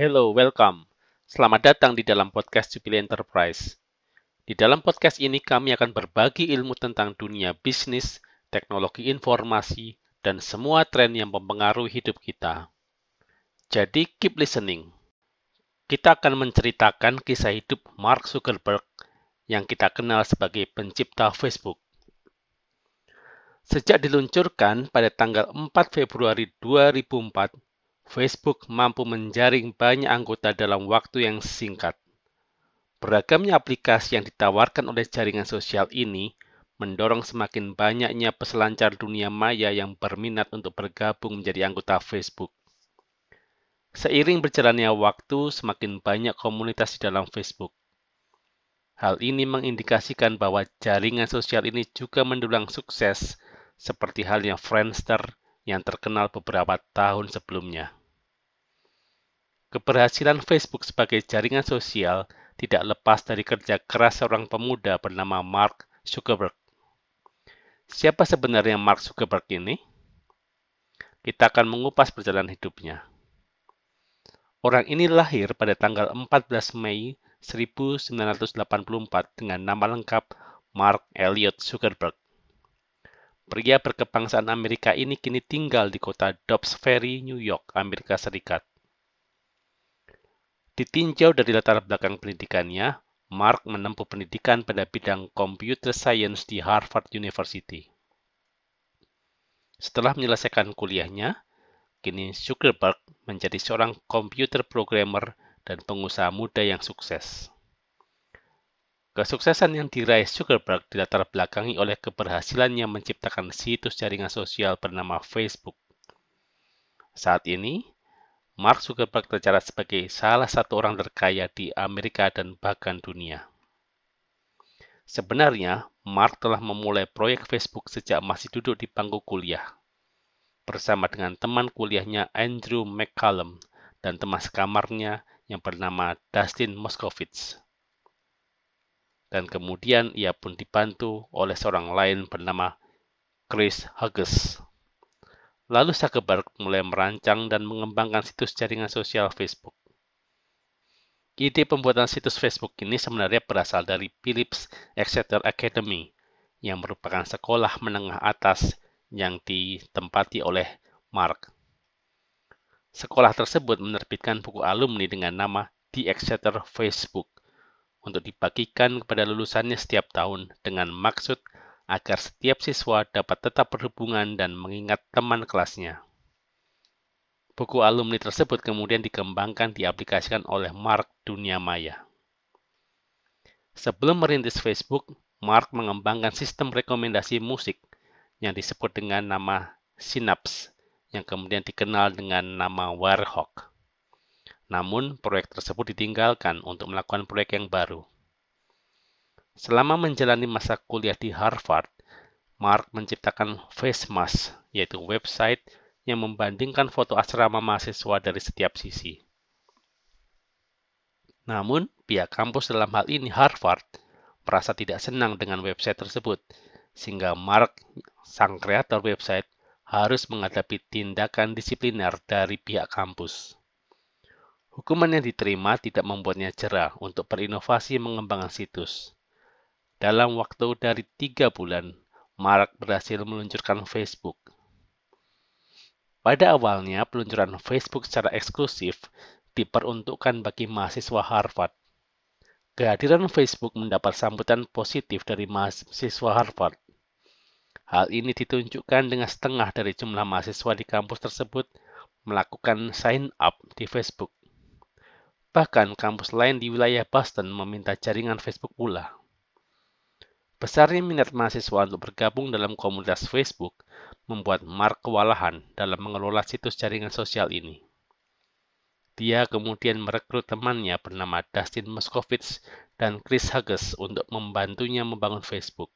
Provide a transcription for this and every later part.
Hello, welcome. Selamat datang di dalam podcast Jubilee Enterprise. Di dalam podcast ini kami akan berbagi ilmu tentang dunia bisnis, teknologi informasi, dan semua tren yang mempengaruhi hidup kita. Jadi keep listening. Kita akan menceritakan kisah hidup Mark Zuckerberg yang kita kenal sebagai pencipta Facebook. Sejak diluncurkan pada tanggal 4 Februari 2004, Facebook mampu menjaring banyak anggota dalam waktu yang singkat. Beragamnya aplikasi yang ditawarkan oleh jaringan sosial ini mendorong semakin banyaknya peselancar dunia maya yang berminat untuk bergabung menjadi anggota Facebook. Seiring berjalannya waktu, semakin banyak komunitas di dalam Facebook. Hal ini mengindikasikan bahwa jaringan sosial ini juga mendulang sukses, seperti halnya Friendster yang terkenal beberapa tahun sebelumnya. Keberhasilan Facebook sebagai jaringan sosial tidak lepas dari kerja keras seorang pemuda bernama Mark Zuckerberg. Siapa sebenarnya Mark Zuckerberg ini? Kita akan mengupas perjalanan hidupnya. Orang ini lahir pada tanggal 14 Mei 1984 dengan nama lengkap Mark Elliot Zuckerberg. Pria berkebangsaan Amerika ini kini tinggal di kota Dobbs Ferry, New York, Amerika Serikat. Ditinjau dari latar belakang pendidikannya, Mark menempuh pendidikan pada bidang computer science di Harvard University. Setelah menyelesaikan kuliahnya, kini Zuckerberg menjadi seorang komputer programmer dan pengusaha muda yang sukses. Kesuksesan yang diraih Zuckerberg dilatar belakangi oleh keberhasilannya menciptakan situs jaringan sosial bernama Facebook. Saat ini, Mark Zuckerberg tercatat sebagai salah satu orang terkaya di Amerika dan bahkan dunia. Sebenarnya, Mark telah memulai proyek Facebook sejak masih duduk di bangku kuliah. Bersama dengan teman kuliahnya Andrew McCallum dan teman sekamarnya yang bernama Dustin Moskovitz. Dan kemudian ia pun dibantu oleh seorang lain bernama Chris Hughes. Lalu Zuckerberg mulai merancang dan mengembangkan situs jaringan sosial Facebook. Ide pembuatan situs Facebook ini sebenarnya berasal dari Philips Exeter Academy, yang merupakan sekolah menengah atas yang ditempati oleh Mark. Sekolah tersebut menerbitkan buku alumni dengan nama The Exeter Facebook untuk dibagikan kepada lulusannya setiap tahun dengan maksud agar setiap siswa dapat tetap berhubungan dan mengingat teman kelasnya. Buku alumni tersebut kemudian dikembangkan diaplikasikan oleh Mark Dunia Maya. Sebelum merintis Facebook, Mark mengembangkan sistem rekomendasi musik yang disebut dengan nama Synapse, yang kemudian dikenal dengan nama Wirehawk. Namun, proyek tersebut ditinggalkan untuk melakukan proyek yang baru. Selama menjalani masa kuliah di Harvard, Mark menciptakan FaceMask, yaitu website yang membandingkan foto asrama mahasiswa dari setiap sisi. Namun, pihak kampus dalam hal ini Harvard merasa tidak senang dengan website tersebut, sehingga Mark, sang kreator website, harus menghadapi tindakan disipliner dari pihak kampus. Hukuman yang diterima tidak membuatnya jerah untuk berinovasi mengembangkan situs. Dalam waktu dari tiga bulan, Mark berhasil meluncurkan Facebook. Pada awalnya, peluncuran Facebook secara eksklusif diperuntukkan bagi mahasiswa Harvard. Kehadiran Facebook mendapat sambutan positif dari mahasiswa Harvard. Hal ini ditunjukkan dengan setengah dari jumlah mahasiswa di kampus tersebut melakukan sign up di Facebook. Bahkan kampus lain di wilayah Boston meminta jaringan Facebook pula. Besarnya minat mahasiswa untuk bergabung dalam komunitas Facebook membuat Mark kewalahan dalam mengelola situs jaringan sosial ini. Dia kemudian merekrut temannya bernama Dustin Moskovitz dan Chris Hughes untuk membantunya membangun Facebook.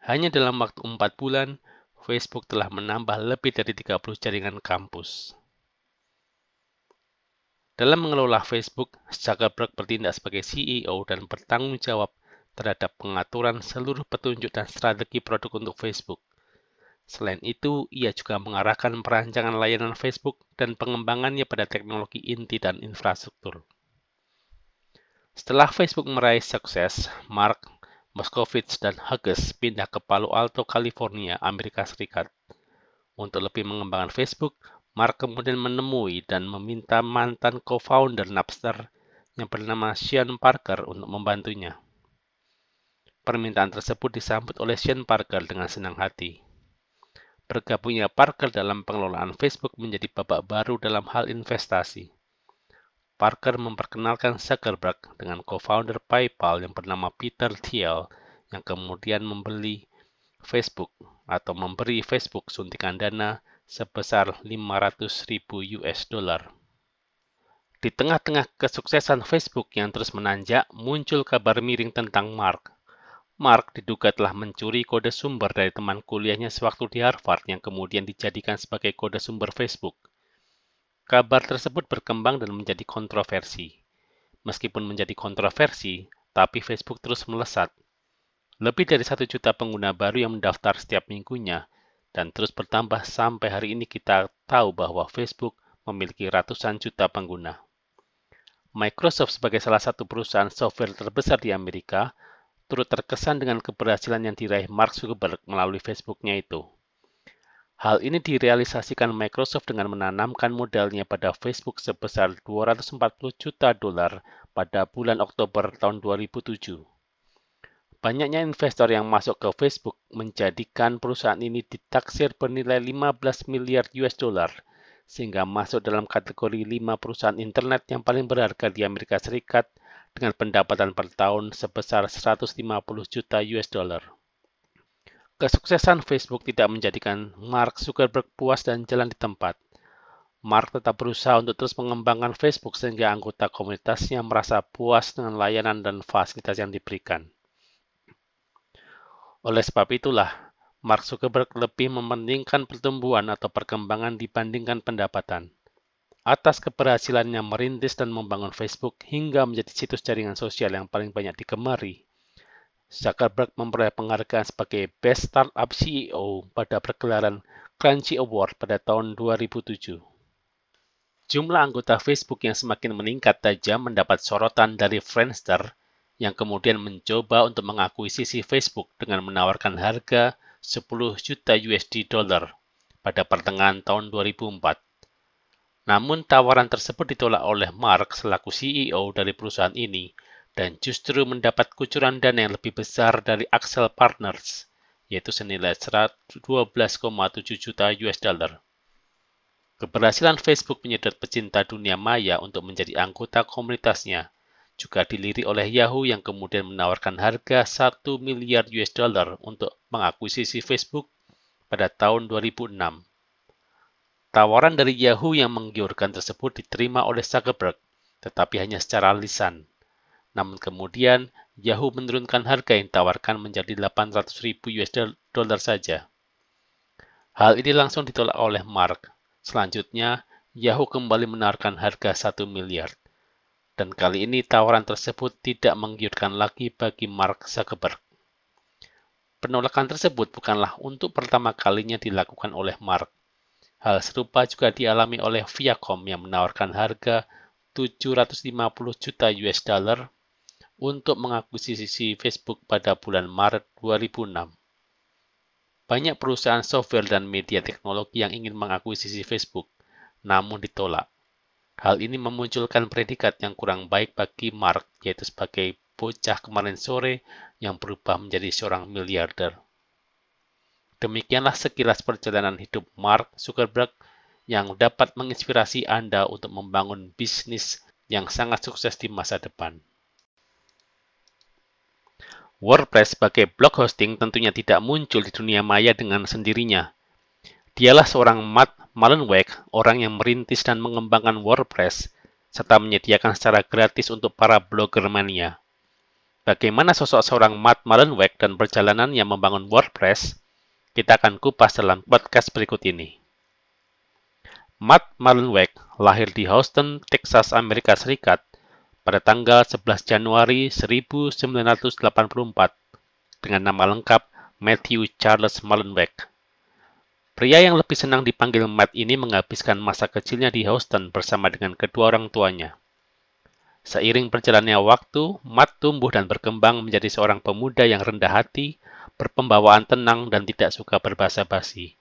Hanya dalam waktu 4 bulan, Facebook telah menambah lebih dari 30 jaringan kampus. Dalam mengelola Facebook, Zuckerberg bertindak sebagai CEO dan bertanggung jawab terhadap pengaturan seluruh petunjuk dan strategi produk untuk Facebook. Selain itu, ia juga mengarahkan perancangan layanan Facebook dan pengembangannya pada teknologi inti dan infrastruktur. Setelah Facebook meraih sukses, Mark Moskowitz dan Hughes pindah ke Palo Alto, California, Amerika Serikat. Untuk lebih mengembangkan Facebook, Mark kemudian menemui dan meminta mantan co-founder Napster yang bernama Sean Parker untuk membantunya. Permintaan tersebut disambut oleh Sean Parker dengan senang hati. Bergabungnya Parker dalam pengelolaan Facebook menjadi babak baru dalam hal investasi. Parker memperkenalkan Zuckerberg dengan co-founder PayPal yang bernama Peter Thiel yang kemudian membeli Facebook atau memberi Facebook suntikan dana sebesar 500 ribu US dollar. Di tengah-tengah kesuksesan Facebook yang terus menanjak, muncul kabar miring tentang Mark. Mark diduga telah mencuri kode sumber dari teman kuliahnya sewaktu di Harvard yang kemudian dijadikan sebagai kode sumber Facebook. Kabar tersebut berkembang dan menjadi kontroversi. Meskipun menjadi kontroversi, tapi Facebook terus melesat. Lebih dari satu juta pengguna baru yang mendaftar setiap minggunya, dan terus bertambah sampai hari ini kita tahu bahwa Facebook memiliki ratusan juta pengguna. Microsoft sebagai salah satu perusahaan software terbesar di Amerika turut terkesan dengan keberhasilan yang diraih Mark Zuckerberg melalui Facebooknya itu. Hal ini direalisasikan Microsoft dengan menanamkan modalnya pada Facebook sebesar 240 juta dolar pada bulan Oktober tahun 2007. Banyaknya investor yang masuk ke Facebook menjadikan perusahaan ini ditaksir bernilai 15 miliar US dollar, sehingga masuk dalam kategori 5 perusahaan internet yang paling berharga di Amerika Serikat dengan pendapatan per tahun sebesar 150 juta US dollar. Kesuksesan Facebook tidak menjadikan Mark Zuckerberg puas dan jalan di tempat. Mark tetap berusaha untuk terus mengembangkan Facebook sehingga anggota komunitasnya merasa puas dengan layanan dan fasilitas yang diberikan. Oleh sebab itulah, Mark Zuckerberg lebih mementingkan pertumbuhan atau perkembangan dibandingkan pendapatan. Atas keberhasilannya merintis dan membangun Facebook hingga menjadi situs jaringan sosial yang paling banyak digemari, Zuckerberg memperoleh penghargaan sebagai Best Startup CEO pada pergelaran Crunchy Award pada tahun 2007. Jumlah anggota Facebook yang semakin meningkat tajam mendapat sorotan dari Friendster yang kemudian mencoba untuk mengakuisisi Facebook dengan menawarkan harga 10 juta USD dollar pada pertengahan tahun 2004. Namun tawaran tersebut ditolak oleh Mark selaku CEO dari perusahaan ini dan justru mendapat kucuran dana yang lebih besar dari Axel Partners, yaitu senilai 12,7 juta US dollar. Keberhasilan Facebook menyedot pecinta dunia maya untuk menjadi anggota komunitasnya juga dilirik oleh Yahoo yang kemudian menawarkan harga 1 miliar US dollar untuk mengakuisisi Facebook pada tahun 2006. Tawaran dari Yahoo yang menggiurkan tersebut diterima oleh Zuckerberg, tetapi hanya secara lisan. Namun kemudian, Yahoo menurunkan harga yang ditawarkan menjadi 800 ribu US saja. Hal ini langsung ditolak oleh Mark. Selanjutnya, Yahoo kembali menawarkan harga 1 miliar. Dan kali ini tawaran tersebut tidak menggiurkan lagi bagi Mark Zuckerberg. Penolakan tersebut bukanlah untuk pertama kalinya dilakukan oleh Mark. Hal serupa juga dialami oleh Viacom yang menawarkan harga 750 juta US dollar untuk mengakuisisi Facebook pada bulan Maret 2006. Banyak perusahaan software dan media teknologi yang ingin mengakuisisi Facebook, namun ditolak. Hal ini memunculkan predikat yang kurang baik bagi Mark, yaitu sebagai bocah kemarin sore yang berubah menjadi seorang miliarder. Demikianlah sekilas perjalanan hidup Mark Zuckerberg yang dapat menginspirasi Anda untuk membangun bisnis yang sangat sukses di masa depan. WordPress sebagai blog hosting tentunya tidak muncul di dunia maya dengan sendirinya. Dialah seorang Matt Mullenweg, orang yang merintis dan mengembangkan WordPress, serta menyediakan secara gratis untuk para blogger mania. Bagaimana sosok seorang Matt Mullenweg dan perjalanannya membangun WordPress? Kita akan kupas dalam podcast berikut ini. Matt Mullenweg lahir di Houston, Texas, Amerika Serikat pada tanggal 11 Januari 1984 dengan nama lengkap Matthew Charles Mullenweg. Pria yang lebih senang dipanggil Matt ini menghabiskan masa kecilnya di Houston bersama dengan kedua orang tuanya. Seiring perjalannya waktu, Matt tumbuh dan berkembang menjadi seorang pemuda yang rendah hati, berpembawaan tenang, dan tidak suka berbahasa basi.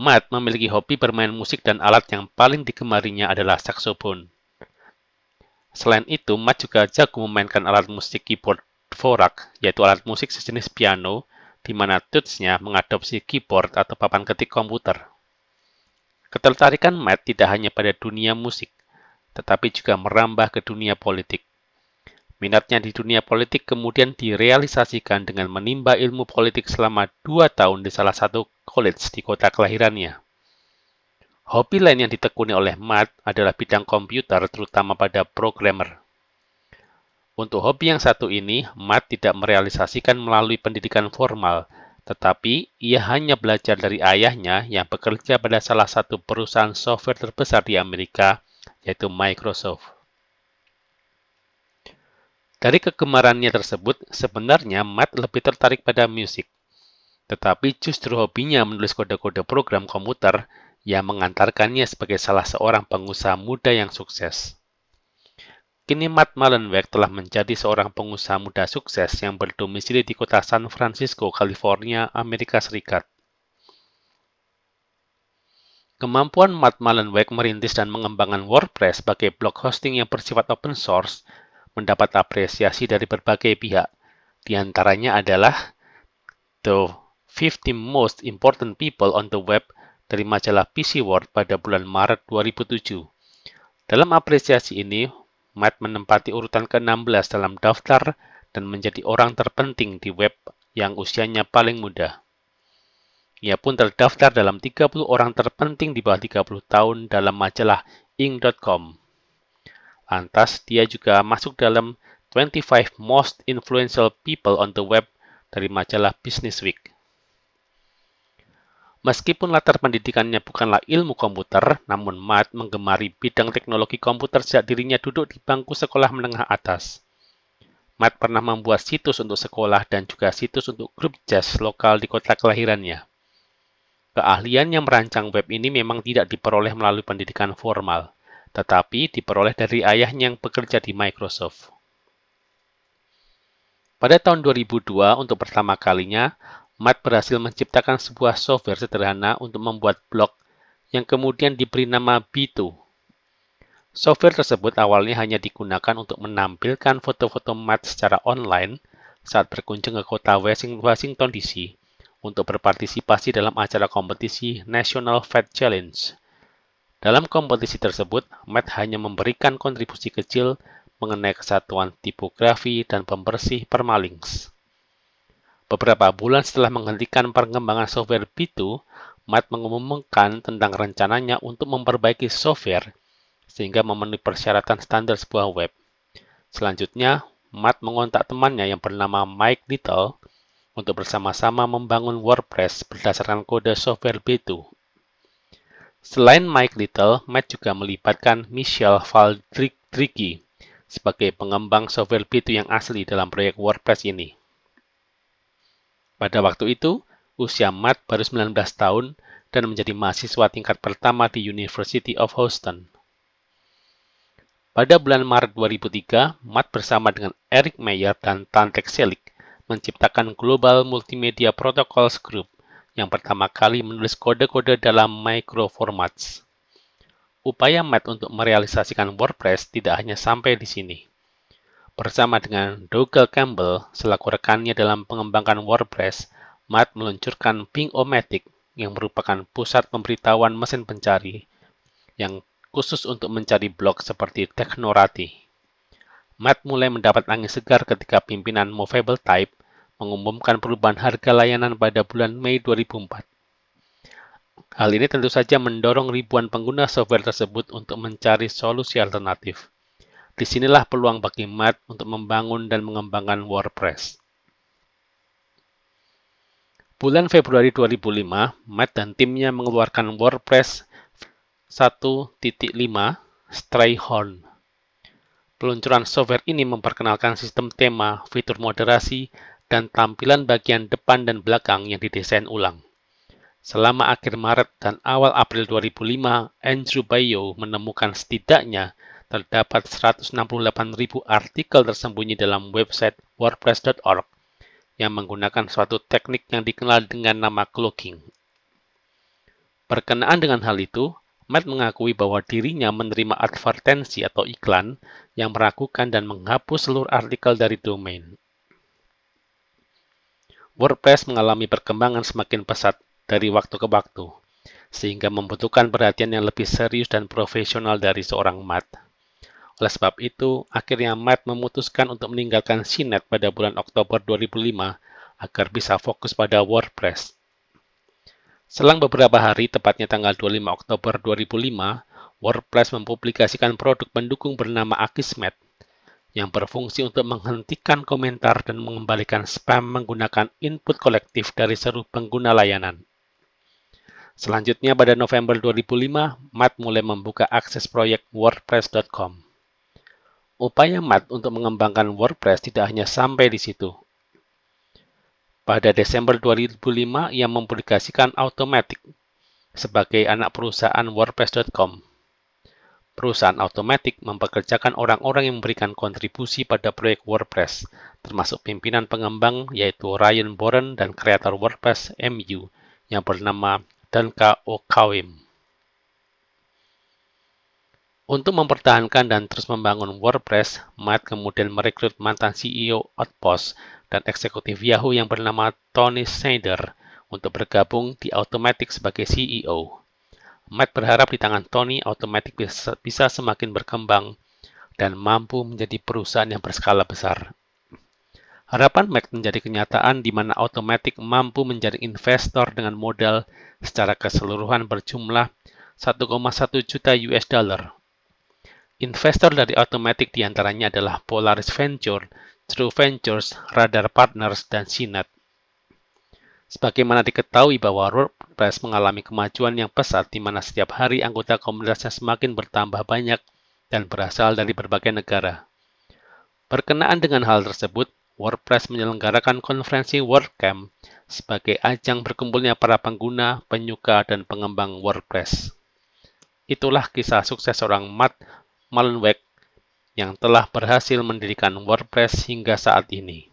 Matt memiliki hobi bermain musik dan alat yang paling digemarinya adalah saksofon. Selain itu, Matt juga jago memainkan alat musik keyboard Dvorak, yaitu alat musik sejenis piano di mana tutsnya mengadopsi keyboard atau papan ketik komputer. Ketertarikan Matt tidak hanya pada dunia musik, tetapi juga merambah ke dunia politik. Minatnya di dunia politik kemudian direalisasikan dengan menimba ilmu politik selama dua tahun di salah satu college di kota kelahirannya. Hobi lain yang ditekuni oleh Matt adalah bidang komputer, terutama pada programmer. Untuk hobi yang satu ini, Matt tidak merealisasikan melalui pendidikan formal, tetapi ia hanya belajar dari ayahnya yang bekerja pada salah satu perusahaan software terbesar di Amerika, yaitu Microsoft. Dari kegemarannya tersebut, sebenarnya Matt lebih tertarik pada musik. Tetapi justru hobinya menulis kode-kode program komputer yang mengantarkannya sebagai salah seorang pengusaha muda yang sukses. Kini Matt Mullenweg telah menjadi seorang pengusaha muda sukses yang berdomisili di kota San Francisco, California, Amerika Serikat. Kemampuan Matt Mullenweg merintis dan mengembangkan WordPress sebagai blog hosting yang bersifat open source mendapat apresiasi dari berbagai pihak. Di antaranya adalah The 50 Most Important People on the Web dari majalah PC World pada bulan Maret 2007. Dalam apresiasi ini, Matt menempati urutan ke-16 dalam daftar dan menjadi orang terpenting di web yang usianya paling muda. Ia pun terdaftar dalam 30 orang terpenting di bawah 30 tahun dalam majalah Ing.com. Lantas, dia juga masuk dalam 25 Most Influential People on the Web dari majalah Business Week. Meskipun latar pendidikannya bukanlah ilmu komputer, namun Matt menggemari bidang teknologi komputer sejak dirinya duduk di bangku sekolah menengah atas. Matt pernah membuat situs untuk sekolah dan juga situs untuk grup jazz lokal di kota kelahirannya. Keahlian yang merancang web ini memang tidak diperoleh melalui pendidikan formal, tetapi diperoleh dari ayahnya yang bekerja di Microsoft. Pada tahun 2002, untuk pertama kalinya, Matt berhasil menciptakan sebuah software sederhana untuk membuat blog yang kemudian diberi nama B2. Software tersebut awalnya hanya digunakan untuk menampilkan foto-foto Matt secara online saat berkunjung ke kota Washington DC untuk berpartisipasi dalam acara kompetisi National Fat Challenge. Dalam kompetisi tersebut, Matt hanya memberikan kontribusi kecil mengenai kesatuan tipografi dan pembersih permalinks. Beberapa bulan setelah menghentikan pengembangan software B2, Matt mengumumkan tentang rencananya untuk memperbaiki software sehingga memenuhi persyaratan standar sebuah web. Selanjutnya, Matt mengontak temannya yang bernama Mike Little untuk bersama-sama membangun WordPress berdasarkan kode software B2. Selain Mike Little, Matt juga melibatkan Michelle Valdrigi sebagai pengembang software B2 yang asli dalam proyek WordPress ini. Pada waktu itu, usia Matt baru 19 tahun dan menjadi mahasiswa tingkat pertama di University of Houston. Pada bulan Maret 2003, Matt bersama dengan Eric Mayer dan Tantek Selik menciptakan Global Multimedia Protocols Group yang pertama kali menulis kode-kode dalam microformats. Upaya Matt untuk merealisasikan WordPress tidak hanya sampai di sini. Bersama dengan Dougal Campbell selaku rekannya dalam pengembangan WordPress, Matt meluncurkan Ping-O-Matic yang merupakan pusat pemberitahuan mesin pencari yang khusus untuk mencari blog seperti Technorati. Matt mulai mendapat angin segar ketika pimpinan Movable Type mengumumkan perubahan harga layanan pada bulan Mei 2004. Hal ini tentu saja mendorong ribuan pengguna software tersebut untuk mencari solusi alternatif. Di sinilah peluang bagi Matt untuk membangun dan mengembangkan WordPress. Bulan Februari 2005, Matt dan timnya mengeluarkan WordPress 1.5 Strayhorn. Peluncuran software ini memperkenalkan sistem tema, fitur moderasi, dan tampilan bagian depan dan belakang yang didesain ulang. Selama akhir Maret dan awal April 2005, Andrew Bayo menemukan setidaknya terdapat 168.000 artikel tersembunyi dalam website wordpress.org yang menggunakan suatu teknik yang dikenal dengan nama cloaking. Berkenaan dengan hal itu, Matt mengakui bahwa dirinya menerima advertensi atau iklan yang meragukan dan menghapus seluruh artikel dari domain. WordPress mengalami perkembangan semakin pesat dari waktu ke waktu, sehingga membutuhkan perhatian yang lebih serius dan profesional dari seorang Matt. Oleh sebab itu, akhirnya Matt memutuskan untuk meninggalkan CNET pada bulan Oktober 2005 agar bisa fokus pada WordPress. Selang beberapa hari, tepatnya tanggal 25 Oktober 2005, WordPress mempublikasikan produk pendukung bernama Akismet yang berfungsi untuk menghentikan komentar dan mengembalikan spam menggunakan input kolektif dari seluruh pengguna layanan. Selanjutnya pada November 2005, Matt mulai membuka akses proyek WordPress.com. Upaya Matt untuk mengembangkan WordPress tidak hanya sampai di situ. Pada Desember 2005, ia mempublikasikan Automatic sebagai anak perusahaan WordPress.com. Perusahaan Automatic mempekerjakan orang-orang yang memberikan kontribusi pada proyek WordPress, termasuk pimpinan pengembang yaitu Ryan Boren dan kreator WordPress MU yang bernama dan KOKWIM. Untuk mempertahankan dan terus membangun WordPress, Matt kemudian merekrut mantan CEO Outpost dan eksekutif Yahoo yang bernama Tony Snyder untuk bergabung di Automatic sebagai CEO. Matt berharap di tangan Tony, Automatic bisa, semakin berkembang dan mampu menjadi perusahaan yang berskala besar. Harapan Mac menjadi kenyataan di mana Automatic mampu menjadi investor dengan modal secara keseluruhan berjumlah 1,1 juta US dollar. Investor dari Automatic di antaranya adalah Polaris Venture, True Ventures, Radar Partners, dan Sinet. Sebagaimana diketahui bahwa WordPress mengalami kemajuan yang pesat di mana setiap hari anggota komunitasnya semakin bertambah banyak dan berasal dari berbagai negara. Berkenaan dengan hal tersebut, WordPress menyelenggarakan konferensi WordCamp sebagai ajang berkumpulnya para pengguna, penyuka, dan pengembang WordPress. Itulah kisah sukses seorang Matt Mullenweg yang telah berhasil mendirikan WordPress hingga saat ini.